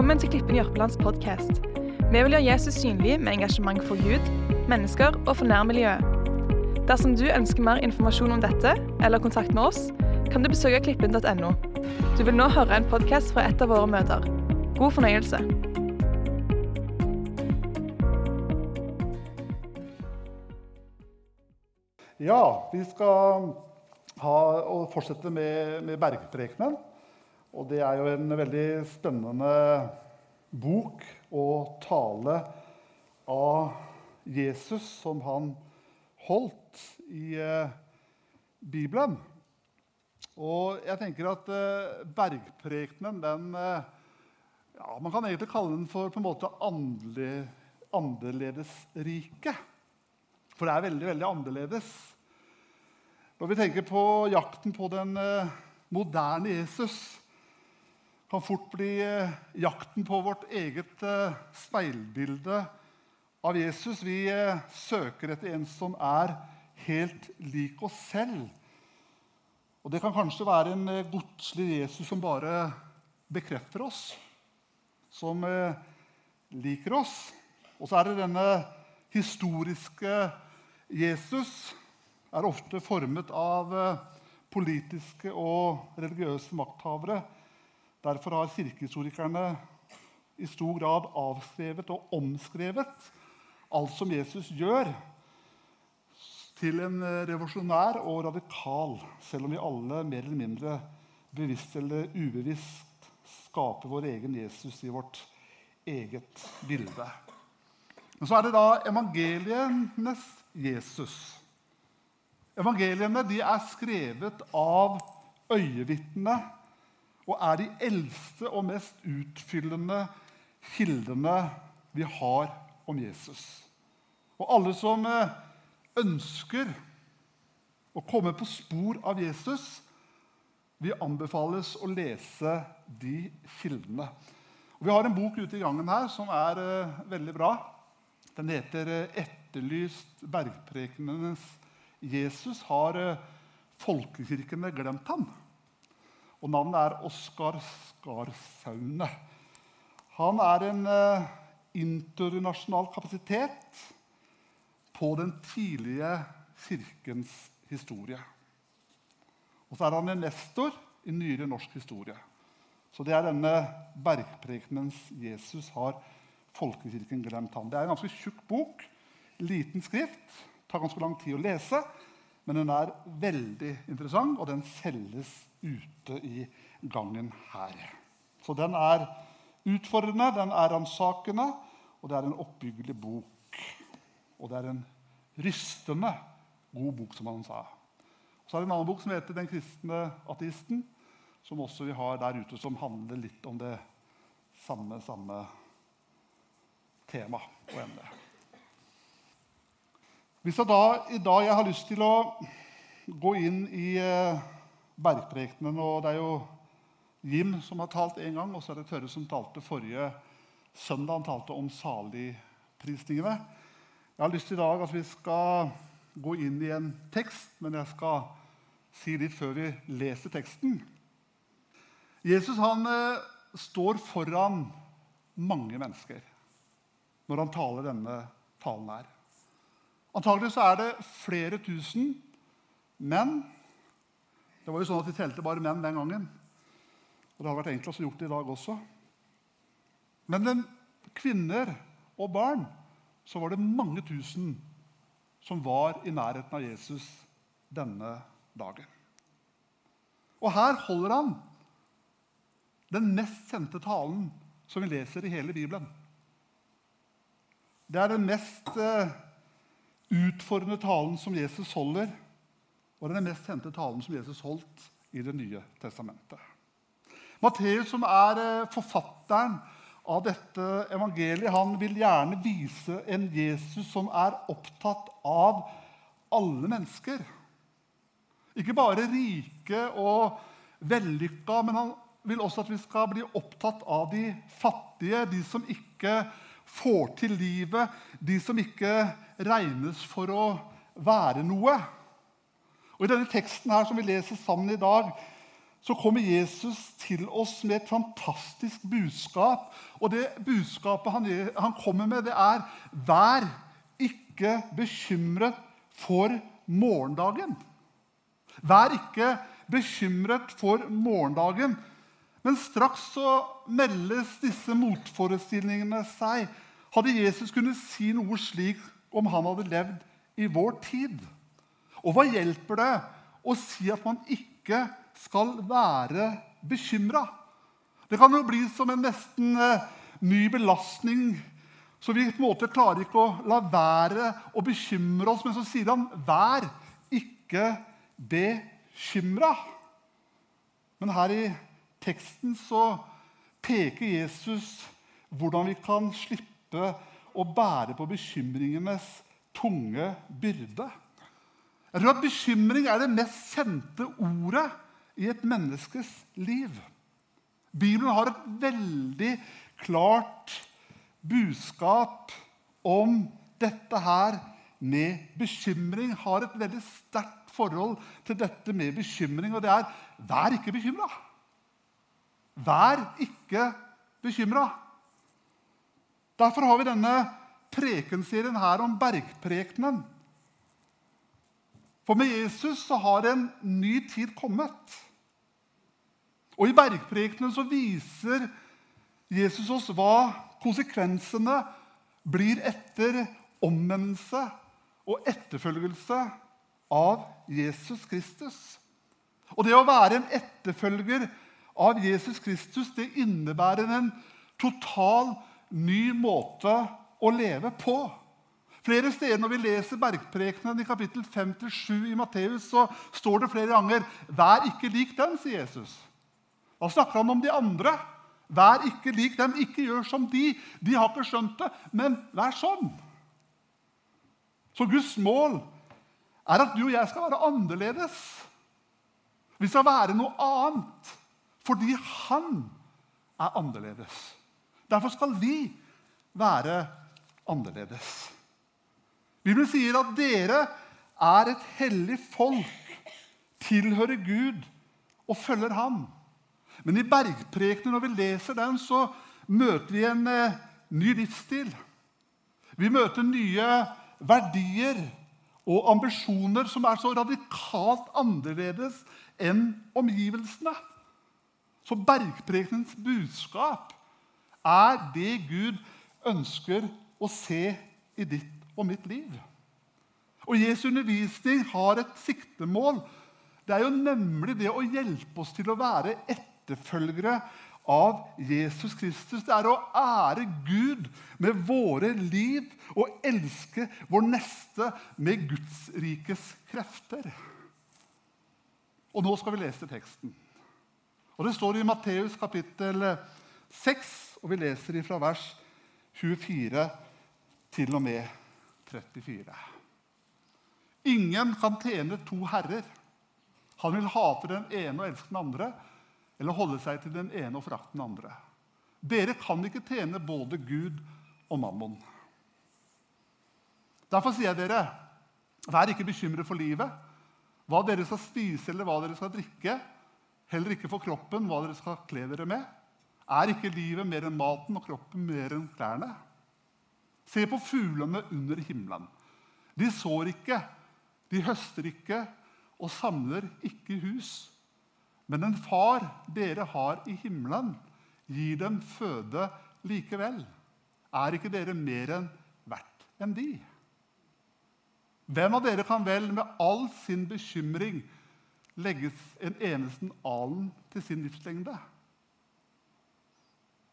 Velkommen til Klippen Jørpelands podkast. Vi vil gjøre Jesus synlig med engasjement for Gud, mennesker og for nærmiljøet. Dersom du ønsker mer informasjon om dette eller kontakt med oss, kan du besøke klippen.no. Du vil nå høre en podkast fra et av våre møter. God fornøyelse. Ja, vi skal ha, fortsette med, med Bergprekenen. Og det er jo en veldig spennende bok og tale av Jesus som han holdt i eh, Bibelen. Og jeg tenker at eh, Bergprekenen, den eh, ja, Man kan egentlig kalle den for på en måte andelig, annerledesrike. For det er veldig, veldig annerledes. Når vi tenker på jakten på den moderne Jesus, kan fort bli eh, jakten på vårt eget eh, speilbilde av Jesus. Vi eh, søker etter en som er helt lik oss selv. Og Det kan kanskje være en godslig Jesus som bare bekrefter oss, som liker oss. Og så er det denne historiske Jesus er ofte formet av politiske og religiøse makthavere. Derfor har kirkehistorikerne i stor grad avskrevet og omskrevet alt som Jesus gjør, til en eh, revolusjonær og radikal, selv om vi alle mer eller mindre bevisst eller ubevisst skaper vår egen Jesus i vårt eget bilde. Men så er det da evangelienes Jesus. Evangeliene er skrevet av øyevitnene og er de eldste og mest utfyllende kildene vi har om Jesus. Og alle som eh, ønsker å komme på spor av Jesus, vi anbefales å lese de kildene. Og vi har en bok ute i gangen her som er uh, veldig bra. Den heter uh, 'Etterlyst bergprekenenes Jesus'. Har folkekirkene glemt ham? Og navnet er Oskar Skarsaune. Han er en internasjonal kapasitet på den tidlige kirkens historie. Og så er han en nestor i nyere norsk historie. Så det er denne bergprekenens Jesus har folkekirken glemt ham. Det er en ganske tjukk bok, liten skrift, tar ganske lang tid å lese. Men den er veldig interessant, og den selges ute i gangen her. Så den er utfordrende, den er ransakende, og det er en oppbyggelig bok. Og det er en rystende god bok, som han sa. Så er det en annen bok som heter 'Den kristne ateisten', som også vi har der ute, som handler litt om det samme, samme tema og emne. Hvis jeg da i dag jeg har lyst til å gå inn i eh, bergprekenen og Det er jo Jim som har talt én gang, og så er det Tørre som talte forrige søndag. Han talte om saligprisningene. Jeg har lyst til i dag at vi skal gå inn i en tekst, men jeg skal si litt før vi leser teksten. Jesus han eh, står foran mange mennesker når han taler denne talen her. Antagelig så er det flere tusen menn. Det var jo sånn at De telte bare menn den gangen. Og Det hadde vært enklest å gjort det i dag også. Men den kvinner og barn så var det mange tusen som var i nærheten av Jesus denne dagen. Og her holder han den mest kjente talen som vi leser i hele Bibelen. Det er den mest uh, utfordrende talen som Jesus holder, og det er den mest kjente talen som Jesus holdt i Det nye testamentet. Matteus, som er uh, forfatteren av dette evangeliet, han vil gjerne vise en Jesus som er opptatt av alle mennesker. Ikke bare rike og vellykka, men han vil også at vi skal bli opptatt av de fattige, de som ikke får til livet, de som ikke regnes for å være noe. Og I denne teksten her som vi leser sammen i dag, så kommer Jesus til oss med et fantastisk budskap. Og det budskapet han, han kommer med, det er 'Vær ikke bekymret for morgendagen'. Vær ikke bekymret for morgendagen. Men straks så meldes disse motforestillingene seg. Hadde Jesus kunnet si noe slik om han hadde levd i vår tid? Og hva hjelper det å si at man ikke skal være bekymra? Det kan jo bli som en nesten eh, ny belastning. Så vi på en måte klarer ikke å la være å bekymre oss. Men så sier han 'vær ikke bekymra'. Men her i teksten så peker Jesus hvordan vi kan slippe å bære på bekymringenes tunge byrde. Jeg tror at Bekymring er det mest kjente ordet i et menneskes liv. Bibelen har et veldig klart budskap om dette her med bekymring. Har et veldig sterkt forhold til dette med bekymring, og det er vær ikke bekymra. Vær ikke bekymra. Derfor har vi denne prekenserien her om bergprekenen. For med Jesus så har en ny tid kommet. Og i bergprekenen så viser Jesus oss hva konsekvensene blir etter omvendelse og etterfølgelse av Jesus Kristus. Og det å være en etterfølger av Jesus Kristus det innebærer en total ny måte å leve på. Flere steder når vi leser Bergprekenen i kapittel 5-7 i Matteus, så står det flere ganger 'Vær ikke lik dem', sier Jesus. Da snakker han om de andre. Vær ikke lik dem. Ikke gjør som de. De har ikke skjønt det, men vær sånn. Så Guds mål er at du og jeg skal være annerledes. Vi skal være noe annet fordi han er annerledes. Derfor skal vi være annerledes. Bibelen sier at dere er et hellig folk, tilhører Gud og følger Ham. Men i bergprekenen, når vi leser den, så møter vi en eh, ny livsstil. Vi møter nye verdier og ambisjoner som er så radikalt annerledes enn omgivelsene. Så bergprekenens budskap er det Gud ønsker å se i ditt og mitt liv. Og Jesu undervisning har et siktemål. Det er jo nemlig det å hjelpe oss til å være etterfølgere av Jesus Kristus. Det er å ære Gud med våre liv og elske vår neste med Guds rikes krefter. Og nå skal vi lese teksten. Og Det står i Matteus kapittel 6, og vi leser fra vers 24 til og med 34. Ingen kan tjene to herrer. Han vil hate den ene og elske den andre, eller holde seg til den ene og frakte den andre. Dere kan ikke tjene både Gud og mammon. Derfor sier jeg dere, vær ikke bekymret for livet, hva dere skal spise eller hva dere skal drikke. Heller ikke for kroppen, hva dere skal kle dere med. Er ikke livet mer enn maten og kroppen mer enn klærne? Se på fuglene under himmelen. De sår ikke, de høster ikke og samler ikke hus. Men en far dere har i himmelen, gir dem føde likevel. Er ikke dere mer enn verdt enn de? Hvem av dere kan vel med all sin bekymring legges en eneste alen til sin livslengde?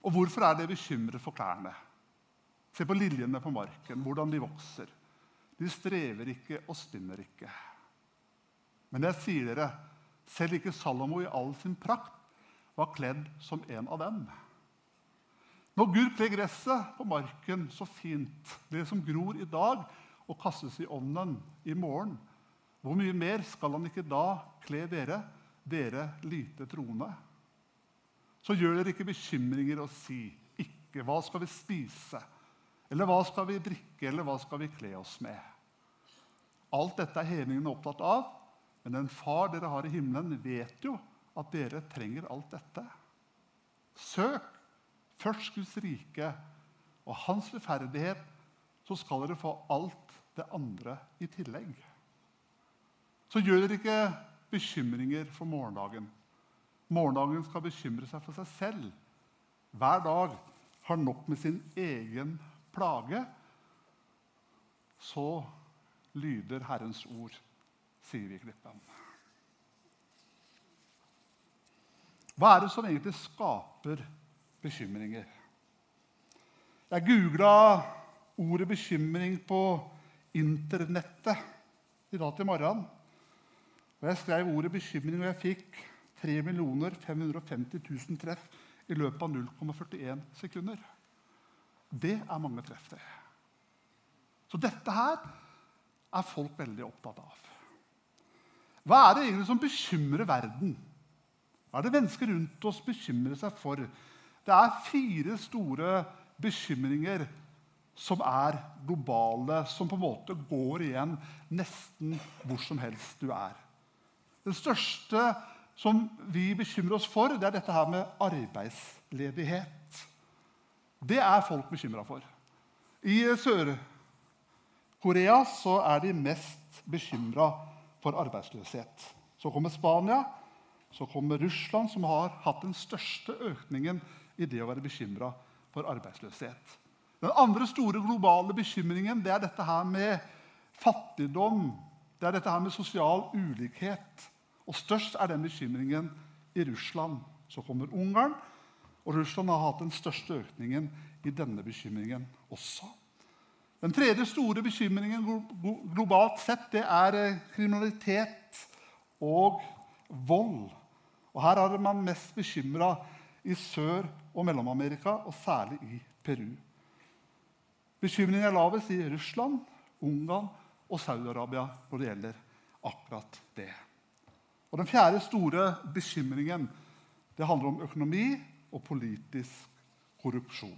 Og hvorfor er dere bekymret for klærne? Se på liljene på marken, hvordan de vokser. De strever ikke og spinner ikke. Men jeg sier dere, selv ikke Salomo i all sin prakt var kledd som en av dem. Når Gud kler gresset på marken så fint, det som gror i dag og kastes i ånden i morgen, hvor mye mer skal han ikke da kle dere, dere lite troende? Så gjør dere ikke bekymringer og si ikke 'hva skal vi spise'? Eller hva skal vi drikke, eller hva skal vi kle oss med? Alt dette er hedningene opptatt av, men den far dere har i himmelen, vet jo at dere trenger alt dette. Søk først Guds rike og hans rettferdighet, så skal dere få alt det andre i tillegg. Så gjør dere ikke bekymringer for morgendagen. Morgendagen skal bekymre seg for seg selv. Hver dag har nok med sin egen plage. Så lyder Herrens ord, sier vi i Klippen. Hva er det som egentlig skaper bekymringer? Jeg googla ordet 'bekymring' på internettet i dag til morgenen. Og Jeg skrev ordet 'bekymring', og jeg fikk 3 550 000 treff i løpet av 0,41 sekunder. Det er mange treff, det. Så dette her er folk veldig opptatt av. Hva er det egentlig som bekymrer verden? Hva er det mennesker rundt oss bekymrer seg for? Det er fire store bekymringer som er globale, som på en måte går igjen nesten hvor som helst du er. Den største som vi bekymrer oss for, det er dette her med arbeidsledighet. Det er folk bekymra for. I Sør-Korea er de mest bekymra for arbeidsløshet. Så kommer Spania, så kommer Russland, som har hatt den største økningen i det å være bekymra for arbeidsløshet. Den andre store globale bekymringen det er dette her med fattigdom. Det er dette her med sosial ulikhet. Og Størst er den bekymringen i Russland. Så kommer Ungarn, og Russland har hatt den største økningen i denne bekymringen også. Den tredje store bekymringen globalt sett det er eh, kriminalitet og vold. Og Her er man mest bekymra i Sør- og Mellom-Amerika, og særlig i Peru. Bekymringen er lavest i Russland, Ungarn og Saudi-Arabia når det gjelder akkurat det. Og Den fjerde store bekymringen det handler om økonomi og politisk korrupsjon.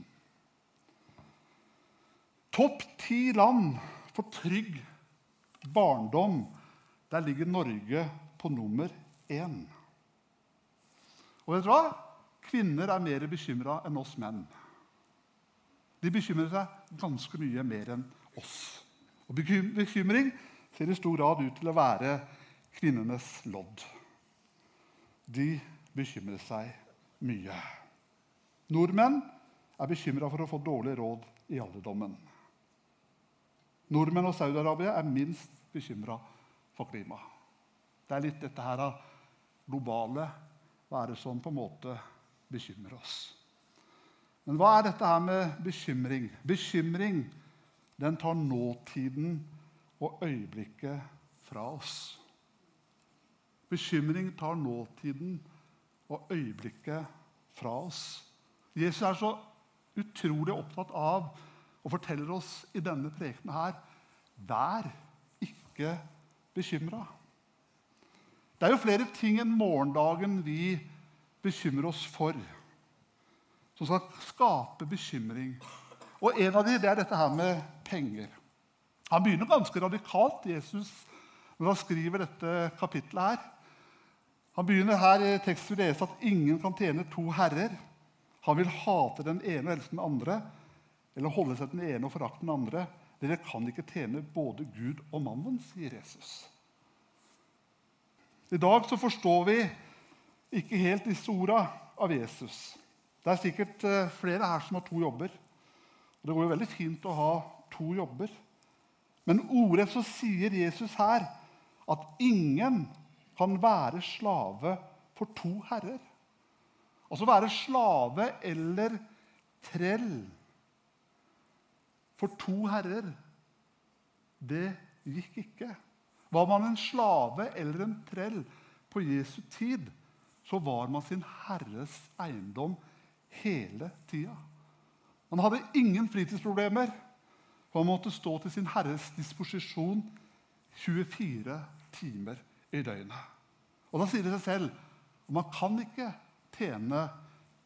Topp ti land for trygg barndom. Der ligger Norge på nummer én. Og vet du hva? Kvinner er mer bekymra enn oss menn. De bekymrer seg ganske mye mer enn oss. Og Bekymring ser i stor grad ut til å være kvinnenes lodd. De bekymrer seg mye. Nordmenn er bekymra for å få dårlig råd i alderdommen. Nordmenn og Saudi-Arabia er minst bekymra for klimaet. Det er litt dette her globale Hva er det som på en måte bekymrer oss? Men hva er dette her med bekymring? Bekymring den tar nåtiden og øyeblikket fra oss. Bekymring tar nåtiden og øyeblikket fra oss. Jesus er så utrolig opptatt av og forteller oss i denne prekenen her Vær ikke bekymra. Det er jo flere ting enn morgendagen vi bekymrer oss for, som skal skape bekymring. Og En av dem det er dette her med penger. Han begynner ganske radikalt, Jesus, når han skriver dette kapittelet her. Han begynner her i teksten vi leser at ingen kan tjene to herrer. Han vil hate den ene og elske den andre, eller holde seg til den ene og forakte den andre. Dere kan ikke tjene både Gud og mannen, sier Jesus. I dag så forstår vi ikke helt disse orda av Jesus. Det er sikkert eh, flere her som har to jobber. Og Det går jo veldig fint å ha to jobber. Men ordrett så sier Jesus her at ingen kan være slave for to herrer. Altså være slave eller trell for to herrer. Det gikk ikke. Var man en slave eller en trell på Jesu tid, så var man sin herres eiendom hele tida. Man hadde ingen fritidsproblemer. Man måtte stå til sin herres disposisjon 24 timer i døgnet. Og Da sier det seg selv at man kan ikke tjene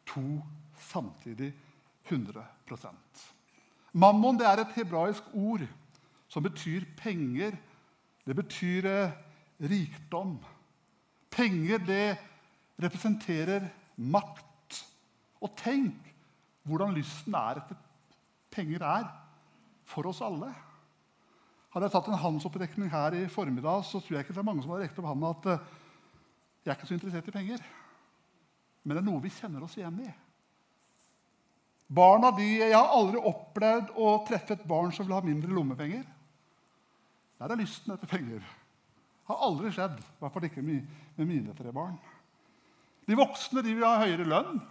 to samtidig 100 Mammon det er et hebraisk ord som betyr penger det betyr eh, rikdom. Penger det representerer makt. Og tenk hvordan lysten er etter penger er for oss alle. Hadde jeg tatt en håndsopprekning her i formiddag, så tror jeg ikke det er mange som hadde rekt opp hånda at eh, jeg er ikke så interessert i penger. Men det er noe vi kjenner oss igjen i. Barna de, Jeg har aldri opplevd å treffe et barn som vil ha mindre lommepenger. Der er lysten etter penger. Det har aldri skjedd. I hvert fall ikke med mine tre barn. De voksne de vil ha høyere lønn.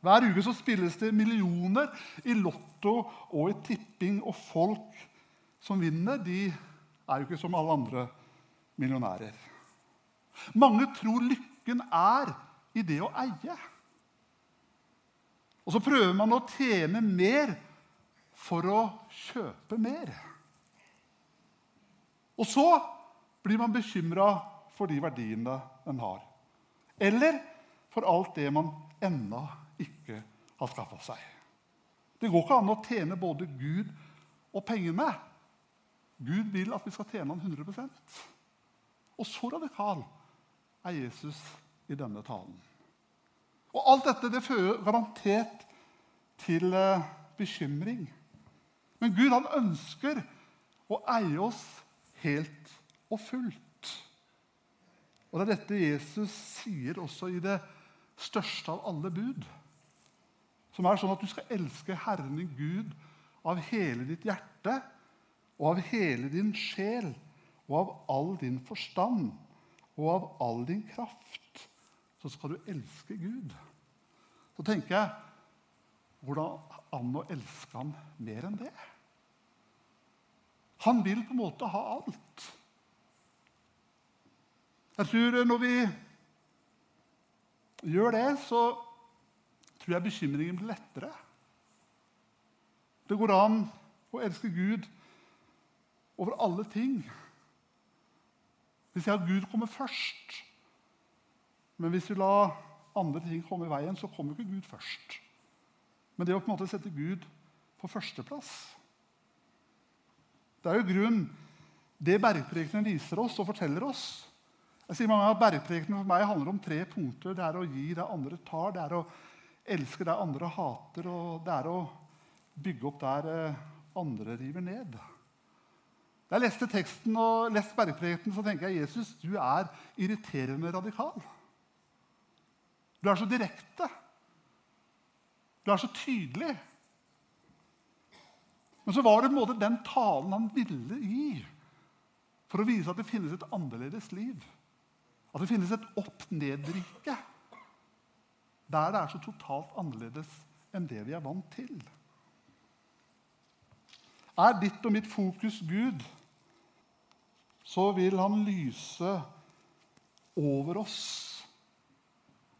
Hver uke så spilles det millioner i Lotto og i tipping, og folk som vinner, de er jo ikke som alle andre millionærer. Mange tror lykken er i det å eie. Og så prøver man å tjene mer for å kjøpe mer. Og så blir man bekymra for de verdiene en har. Eller for alt det man ennå ikke har skaffa seg. Det går ikke an å tjene både Gud og penger med. Gud vil at vi skal tjene han 100% Og så radikal er Jesus i denne talen. Og alt dette det fører garantert til eh, bekymring. Men Gud han ønsker å eie oss helt og fullt. Og Det er dette Jesus sier også i det største av alle bud. Som er sånn at du skal elske Herren din Gud av hele ditt hjerte og av hele din sjel og av all din forstand og av all din kraft. Så skal du elske Gud. Så tenker jeg hvordan an å elske ham mer enn det? Han vil på en måte ha alt. Jeg tror når vi gjør det, så tror jeg bekymringen blir lettere. Det går an å elske Gud over alle ting. Hvis jeg har Gud kommer først. Men hvis vi lar andre ting komme i veien, så kommer ikke Gud først. Men det å på en måte sette Gud på førsteplass Det er jo grunn det bergprekenen viser oss og forteller oss. Jeg sier mange at Bergprekenen for meg handler om tre punkter. Det er å gi det andre tar, det er å elske det andre hater, og det er å bygge opp der eh, andre river ned. Da jeg leste teksten og leste bergprekenen, så tenker jeg Jesus, du er irriterende radikal. Du er så direkte. Du er så tydelig. Men så var det på en måte den talen han ville gi for å vise at det finnes et annerledes liv. At det finnes et opp-ned-rike der det er så totalt annerledes enn det vi er vant til. Er ditt og mitt fokus Gud? så vil han lyse over oss.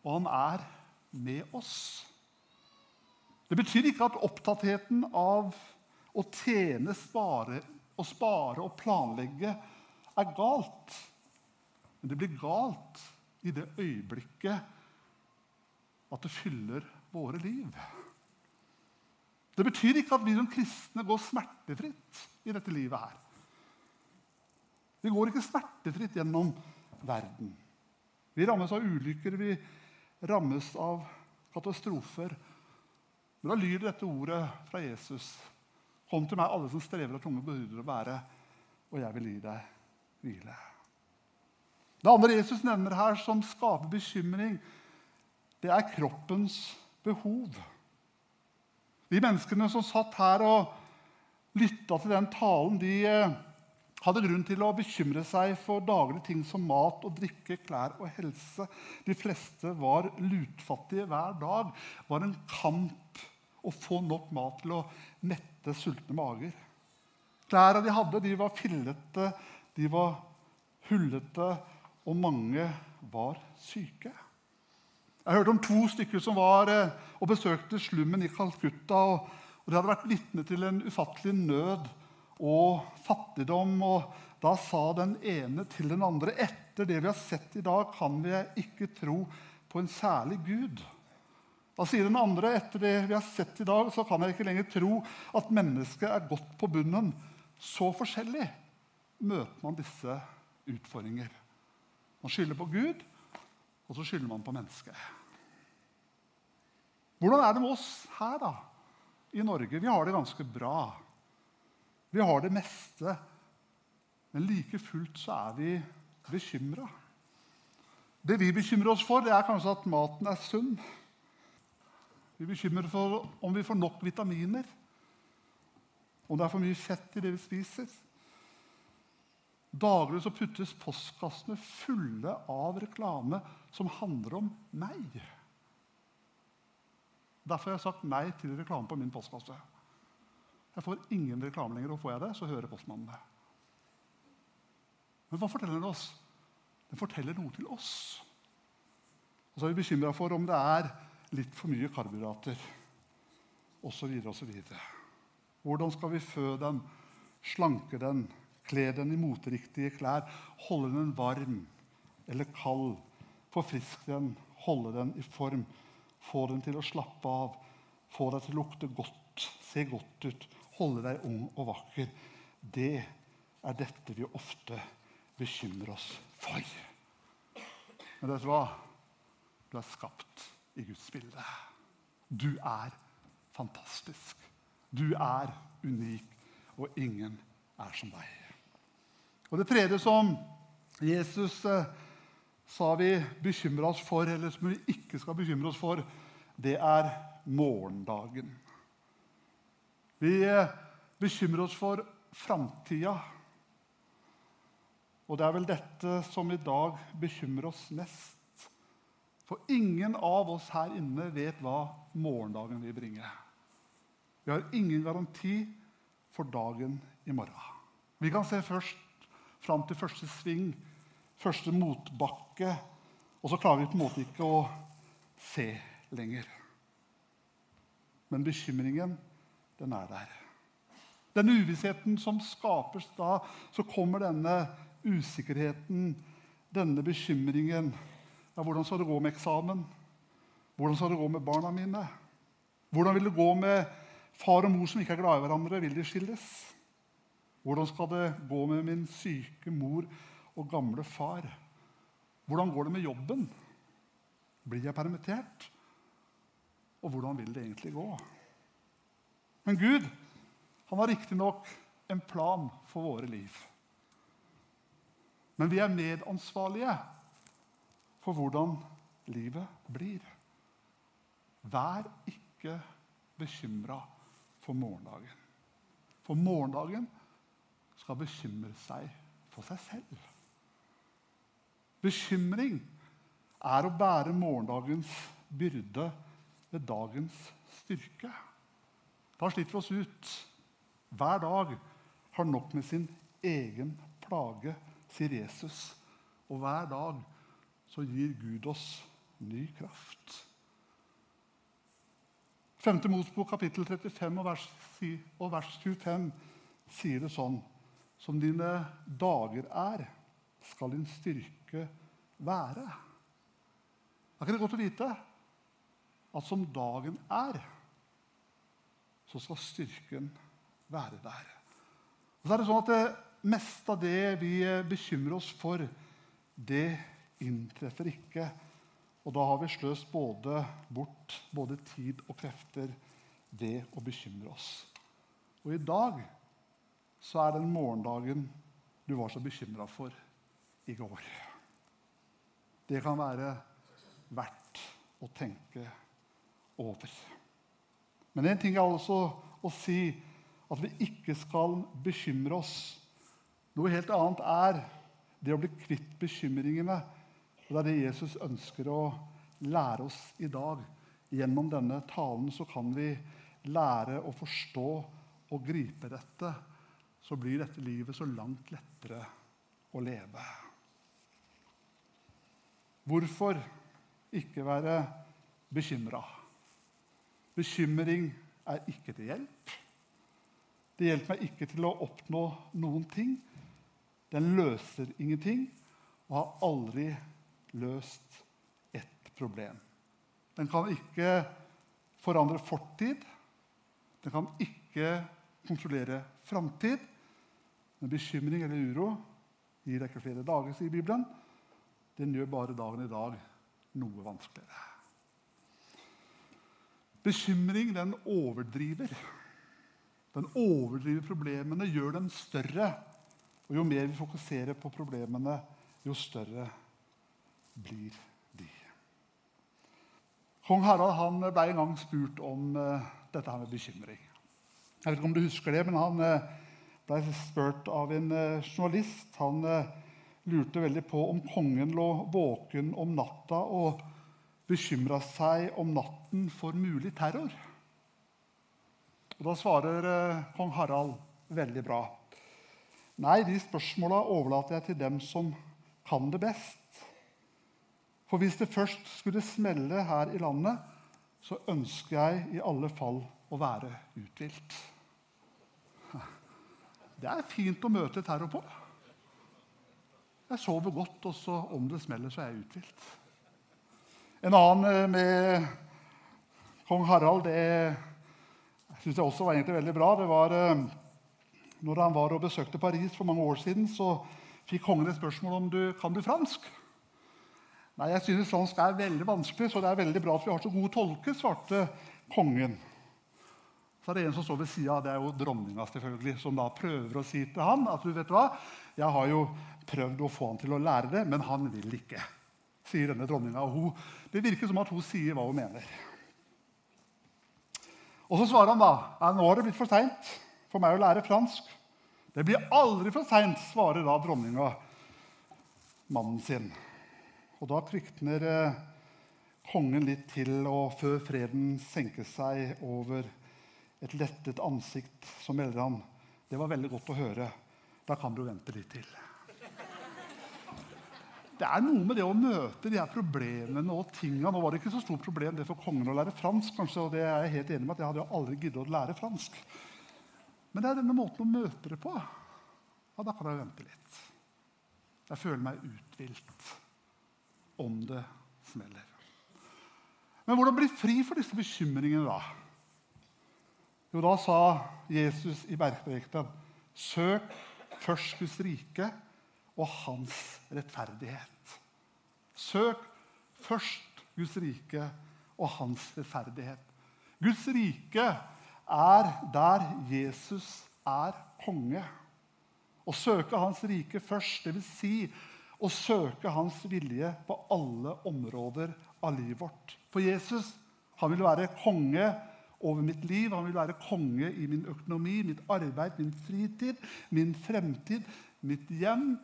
Og han er med oss. Det betyr ikke at opptattheten av å tjene, spare, å spare og planlegge er galt. Men det blir galt i det øyeblikket at det fyller våre liv. Det betyr ikke at vi som kristne går smertefritt i dette livet her. Vi går ikke smertefritt gjennom verden. Vi rammes av ulykker, vi rammes av katastrofer. Men da lyder dette ordet fra Jesus. Kom til meg, alle som strever og tunge byrder å bære, og jeg vil gi deg hvile. Det andre Jesus nevner her, som skaper bekymring, det er kroppens behov. De menneskene som satt her og lytta til den talen, de eh, hadde grunn til å bekymre seg for daglige ting som mat og drikke, klær og helse. De fleste var lutfattige hver dag. Det var en kamp å få nok mat til å mette sultne mager. Klærne de hadde, de var fillete, de var hullete, og mange var syke. Jeg hørte om to stykker som var eh, og besøkte slummen i Calcutta. og De hadde vært vitne til en ufattelig nød og fattigdom. Og da sa den ene til den andre etter det vi har sett i dag, kan vi ikke tro på en særlig Gud. Da sier den andre etter det vi har sett i dag, så kan jeg ikke lenger tro at mennesket er godt på bunnen. Så forskjellig møter man disse utfordringer. Man skylder på Gud, og så skylder man på mennesket. Hvordan er det med oss her da, i Norge? Vi har det ganske bra. Vi har det meste. Men like fullt så er vi bekymra. Det vi bekymrer oss for, det er kanskje at maten er sunn. Vi bekymrer oss for om vi får nok vitaminer, om det er for mye fett i det vi spiser. Daglig så puttes postkassene fulle av reklame som handler om meg. Derfor har jeg sagt nei til reklame på min postkasse. Jeg får ingen reklame lenger, og får jeg det, så hører postmannen det. Men hva forteller den oss? Den forteller noe til oss. Og så er vi bekymra for om det er litt for mye karbohydrater osv. osv. Hvordan skal vi fø den, slanke den, kle den i moteriktige klær, holde den varm eller kald, forfriske den, holde den i form, få den til å slappe av, få deg til å lukte godt, se godt ut, holde deg ung og vakker? Det er dette vi ofte bekymrer oss for. Men vet du hva? Du er skapt i Guds bilde. Du er fantastisk. Du er unik, og ingen er som deg. Og Det tredje som Jesus eh, sa vi bekymra oss for, eller som vi ikke skal bekymre oss for, det er morgendagen. Vi eh, bekymrer oss for framtida. Og det er vel dette som i dag bekymrer oss mest. For ingen av oss her inne vet hva morgendagen vil bringe. Vi har ingen garanti for dagen i morgen. Vi kan se først fram til første sving, første motbakke, og så klarer vi på en måte ikke å se lenger. Men bekymringen, den er der. Den uvissheten som skapes da, så kommer denne usikkerheten, denne bekymringen. Ja, hvordan skal det gå med eksamen? Hvordan skal det gå med barna mine? Hvordan vil det gå med far og mor som ikke er glad i hverandre? Vil de skilles? Hvordan skal det gå med min syke mor og gamle far? Hvordan går det med jobben? Blir jeg permittert? Og hvordan vil det egentlig gå? Men Gud han har riktignok en plan for våre liv. Men vi er medansvarlige for hvordan livet blir. Vær ikke bekymra for morgendagen. For morgendagen skal bekymre seg for seg selv. Bekymring er å bære morgendagens byrde ved dagens styrke. Da sliter vi oss ut. Hver dag har nok med sin egen plage sier Jesus. Og hver dag så gir Gud oss ny kraft. 5. Mosbok kapittel 35 og vers, og vers 25 sier det sånn Som dine dager er, skal din styrke være. Er ikke det godt å vite at som dagen er, så skal styrken være der. Og så er det sånn at det, meste av det vi bekymrer oss for, det inntreffer ikke. Og da har vi sløst både bort både tid og krefter ved å bekymre oss. Og i dag så er den morgendagen du var så bekymra for i går. Det kan være verdt å tenke over. Men en ting er altså å si at vi ikke skal bekymre oss noe helt annet er det å bli kvitt bekymringene. Og det er det Jesus ønsker å lære oss i dag. Gjennom denne talen så kan vi lære å forstå og gripe dette. Så blir dette livet så langt lettere å leve. Hvorfor ikke være bekymra? Bekymring er ikke til hjelp. Det hjelper meg ikke til å oppnå noen ting. Den løser ingenting og har aldri løst ett problem. Den kan ikke forandre fortid. Den kan ikke kontrollere framtid. Men bekymring eller uro gir deg ikke flere dager, sier Bibelen. Den gjør bare dagen i dag noe vanskeligere. Bekymring den overdriver. Den overdriver problemene, gjør dem større. Og jo mer vi fokuserer på problemene, jo større blir de. Kong Harald han ble en gang spurt om uh, dette her med bekymring. Jeg vet ikke om du husker det, men Han uh, ble spurt av en uh, journalist. Han lurte veldig på om kongen lå våken om natta og bekymra seg om natten for mulig terror. Og Da svarer kong Harald veldig bra. Nei, de spørsmåla overlater jeg til dem som kan det best. For hvis det først skulle smelle her i landet, så ønsker jeg i alle fall å være uthvilt. Det er fint å møte terror på. Jeg sover godt, og så om det smeller, så er jeg uthvilt. En annen eh, med kong Harald det syns jeg også var egentlig veldig bra. Det var eh, når han var og besøkte Paris for mange år siden, så fikk kongen et spørsmål om du kan du fransk. Nei, jeg synes fransk er veldig vanskelig, så det er veldig bra at vi har så gode tolker, svarte kongen. Så er det en som står ved sida, det er jo dronninga, selvfølgelig, som da prøver å si til han at du vet hva, jeg har jo prøvd å få han til å lære det, men han vil ikke. Sier denne dronninga. Det virker som at hun sier hva hun mener. Og så svarer han da nå har det blitt for seint for meg å lære fransk. Det blir aldri for seint, svarer da dronninga mannen sin. Og da kvikner eh, kongen litt til, og før freden senker seg over et lettet ansikt, så melder han det var veldig godt å høre. Da kan du vente litt til. Det er noe med det å møte de her problemene og tinga. Nå var det ikke så stort problem det for kongen å lære fransk, kanskje, og det er jeg helt enig med at jeg hadde jo aldri giddet å lære fransk. Men det er denne måten å møte det på. Ja, da kan jeg vente litt. Jeg føler meg uthvilt om det smeller. Men hvordan bli fri for disse bekymringene da? Jo, da sa Jesus i bergprekenen Søk først Guds rike og hans rettferdighet. Søk først Guds rike og hans rettferdighet. Guds rike er der Jesus er konge. Å søke hans rike først, dvs. Si å søke hans vilje på alle områder av livet vårt. For Jesus han vil være konge over mitt liv, han vil være konge i min økonomi, mitt arbeid, min fritid, min fremtid, mitt hjem,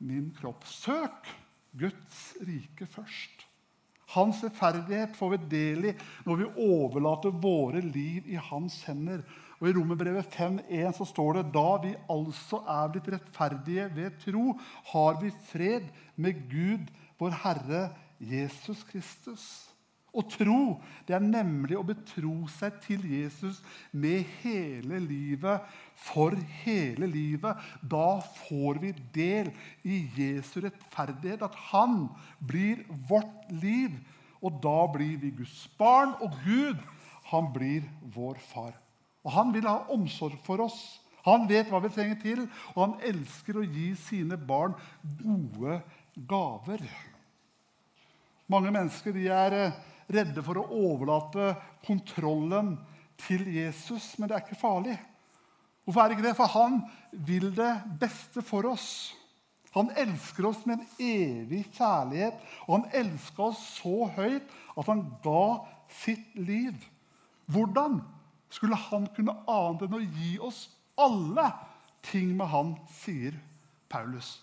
min kropp. Søk Guds rike først. Hans rettferdighet får vi del i når vi overlater våre liv i hans hender. Og I Romerbrevet 5,1 så står det da vi altså er blitt rettferdige ved tro, har vi fred med Gud, vår Herre Jesus Kristus. Å tro det er nemlig å betro seg til Jesus med hele livet, for hele livet. Da får vi del i Jesu rettferdighet, at han blir vårt liv. Og da blir vi Guds barn, og Gud, han blir vår far. Og han vil ha omsorg for oss. Han vet hva vi trenger til, og han elsker å gi sine barn gode gaver. Mange mennesker de er eh, redde for å overlate kontrollen til Jesus, men det er ikke farlig. Hvorfor er det ikke det? For han vil det beste for oss. Han elsker oss med en evig kjærlighet, og han elska oss så høyt at han ga sitt liv. Hvordan? skulle han kunne annet enn å gi oss alle ting med han, sier Paulus.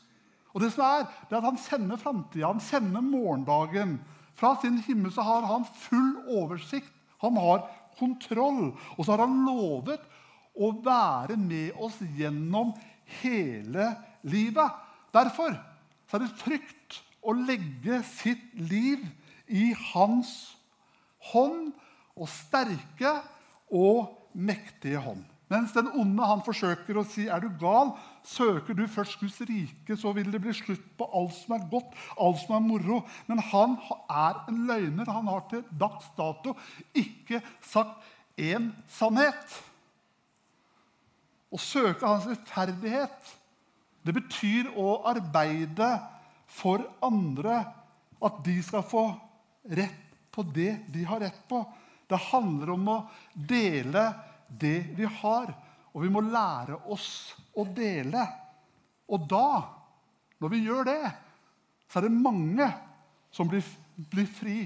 Og det som er, det er at Han kjenner framtida, han kjenner morgendagen. Fra sin himmel så har han full oversikt. Han har kontroll. Og så har han lovet å være med oss gjennom hele livet. Derfor er det trygt å legge sitt liv i hans hånd og sterke og mektige hånd. Mens den onde han forsøker å si er du gal, søker du først Guds rike, så vil det bli slutt på alt som er godt, alt som er moro. Men han er en løgner. Han har til dags dato ikke sagt én sannhet. Å søke hans rettferdighet, det betyr å arbeide for andre. At de skal få rett på det de har rett på. Det handler om å dele det vi har. Og vi må lære oss å dele. Og da, når vi gjør det, så er det mange som blir, blir fri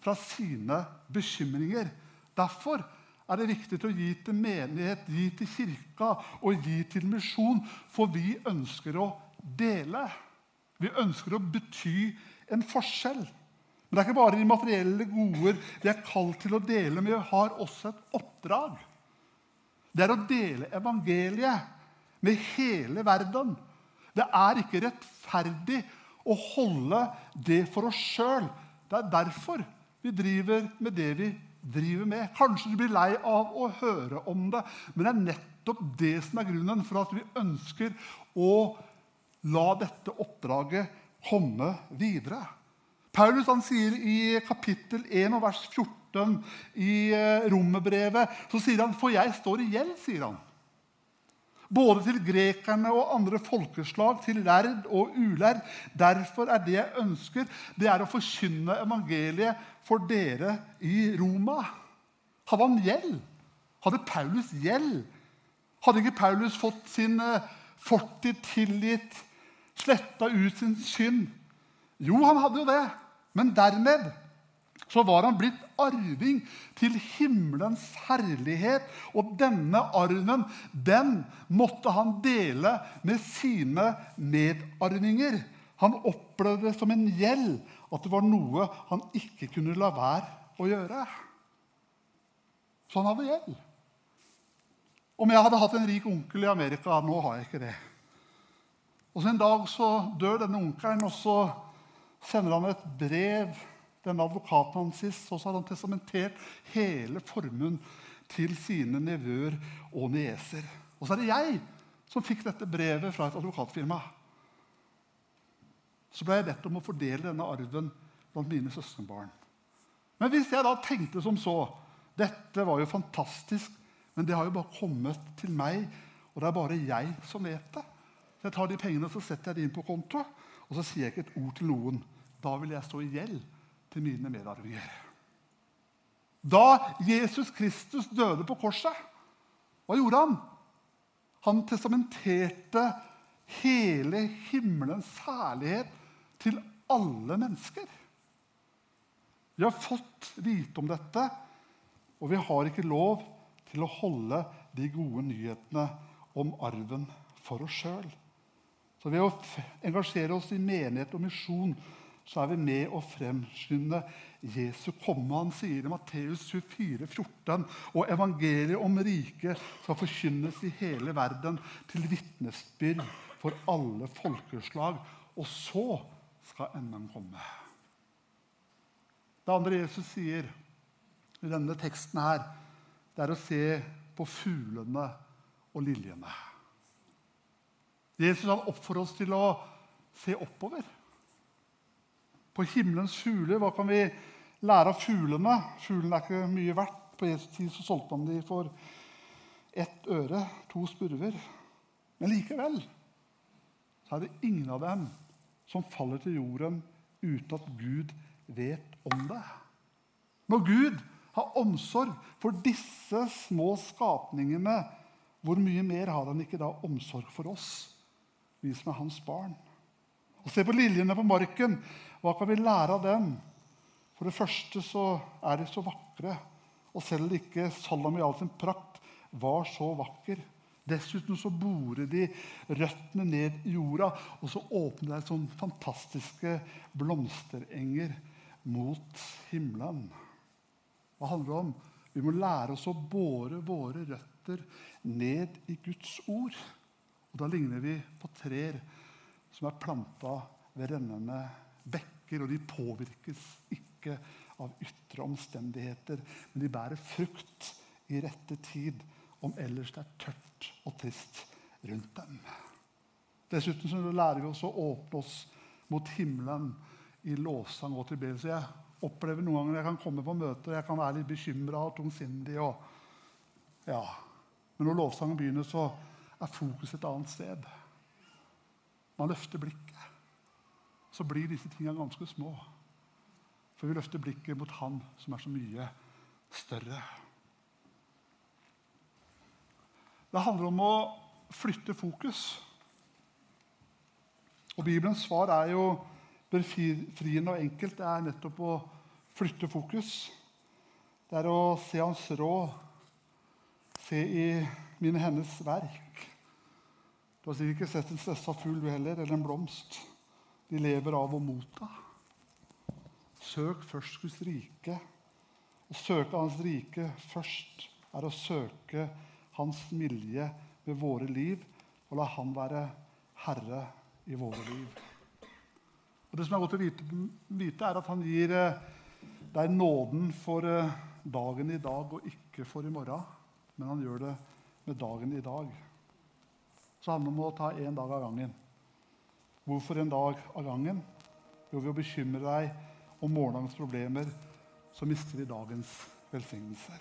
fra sine bekymringer. Derfor er det viktig å gi til menighet, gi til kirka og gi til misjon, for vi ønsker å dele. Vi ønsker å bety en forskjell. Men det er ikke bare de materielle goder vi er kalt til å dele, men vi har også et oppdrag. Det er å dele evangeliet med hele verden. Det er ikke rettferdig å holde det for oss sjøl. Det er derfor vi driver med det vi driver med. Kanskje du blir lei av å høre om det, men det er nettopp det som er grunnen for at vi ønsker å la dette oppdraget komme videre. Paulus sier i kapittel 1 og vers 14 i rommebrevet, Romerbrevet så sier han, For jeg står i gjeld, sier han. Både til grekerne og andre folkeslag, til lærd og ulærd. Derfor er det jeg ønsker, det er å forkynne evangeliet for dere i Roma. Hadde han gjeld? Hadde Paulus gjeld? Hadde ikke Paulus fått sin eh, fortid tilgitt, sletta ut sin synd? Jo, han hadde jo det. Men dermed så var han blitt arving til himmelens herlighet. Og denne arven den måtte han dele med sine medarvinger. Han opplevde det som en gjeld at det var noe han ikke kunne la være å gjøre. Så han hadde gjeld. Om jeg hadde hatt en rik onkel i Amerika Nå har jeg ikke det. Og så En dag så dør denne onkelen, og så sender han et brev denne advokaten hans sist, og så har han testamentert hele formuen til sine nevøer og nieser. Og så er det jeg som fikk dette brevet fra et advokatfirma. Så ble jeg bedt om å fordele denne arven blant mine søskenbarn. Men hvis jeg da tenkte som så Dette var jo fantastisk, men det har jo bare kommet til meg, og det er bare jeg som vet det. Så jeg tar de pengene og så setter jeg de inn på konto, og så sier jeg ikke et ord til noen. Da vil jeg stå i gjeld til mine medarvinger. Da Jesus Kristus døde på korset, hva gjorde han? Han testamenterte hele himmelens herlighet til alle mennesker. Vi har fått vite om dette, og vi har ikke lov til å holde de gode nyhetene om arven for oss sjøl. Så ved å engasjere oss i menighet og misjon så er vi med å fremskynde Jesu komme. Han sier i Matteus 24, 14, og evangeliet om riket skal forkynnes i hele verden til vitnesbyrd for alle folkeslag. Og så skal enden komme. Det andre Jesus sier i denne teksten, her, det er å se på fuglene og liljene. Jesus han oppfordrer oss til å se oppover på himmelens fugler. Hva kan vi lære av fuglene? Fuglene er ikke mye verdt. På Jesu tid så solgte man dem for ett øre, to spurver. Men likevel så er det ingen av dem som faller til jorden uten at Gud vet om det. Når Gud har omsorg for disse små skapningene, hvor mye mer har han ikke da omsorg for oss, vi som er hans barn? Og Se på liljene på marken. Hva kan vi lære av dem? For det første så er de så vakre. Og selv ikke Salom i all sin prakt var så vakker. Dessuten så borer de røttene ned i jorda, og så åpner de sånne fantastiske blomsterenger mot himmelen. Hva handler det om? Vi må lære oss å bore våre røtter ned i Guds ord. Og Da ligner vi på trær som er planta ved rennende bekker, og de påvirkes ikke av ytre omstendigheter, men de bærer frukt i rette tid, om ellers det er tørt og trist rundt dem. Dessuten så lærer vi oss å åpne oss mot himmelen i lovsang og tilbedelse. Jeg opplever noen ganger jeg kan komme på møter jeg kan være litt bekymra og tungsindig. Og, ja. Men når lovsangen begynner, så er fokuset et annet sted. Man løfter blikket så blir disse tingene ganske små. For vi løfter blikket mot Han som er så mye større. Det handler om å flytte fokus. Og Bibelens svar er jo befriende og enkelt. Det er nettopp å flytte fokus. Det er å se Hans råd, se i mine hennes verk. Du har sikkert ikke sett en stressa fugl heller, eller en blomst. De lever av å motta. Søk først Guds rike. Å søke Hans rike først er å søke Hans vilje ved våre liv og la Han være herre i våre liv. Og Det som er godt å vite, vite er at Han gir eh, deg nåden for eh, dagen i dag og ikke for i morgen. Men Han gjør det med dagen i dag. Så handler det om å ta én dag av gangen. Hvorfor en dag av gangen? Jo, ved å bekymre deg om morgendagens problemer, så mister vi dagens velsignelser.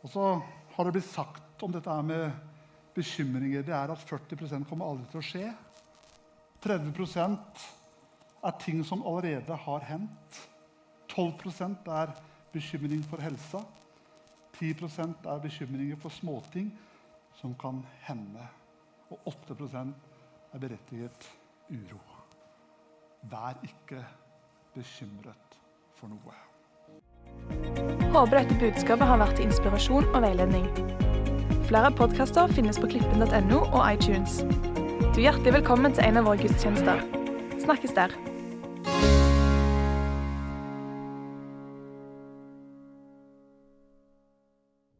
Og så har det blitt sagt om dette med bekymringer, det er at 40% kommer aldri til å skje. 30% er ting som allerede har hendt. 12% er bekymring for helsa. 10% er bekymringer for småting som kan hende. Og 8 er berettiget uro. Vær ikke bekymret for noe. Håper dette budskapet har vært til inspirasjon og veiledning. Flere podkaster finnes på klippen.no og iTunes. Du er hjertelig velkommen til en av våre gudstjenester. Snakkes der.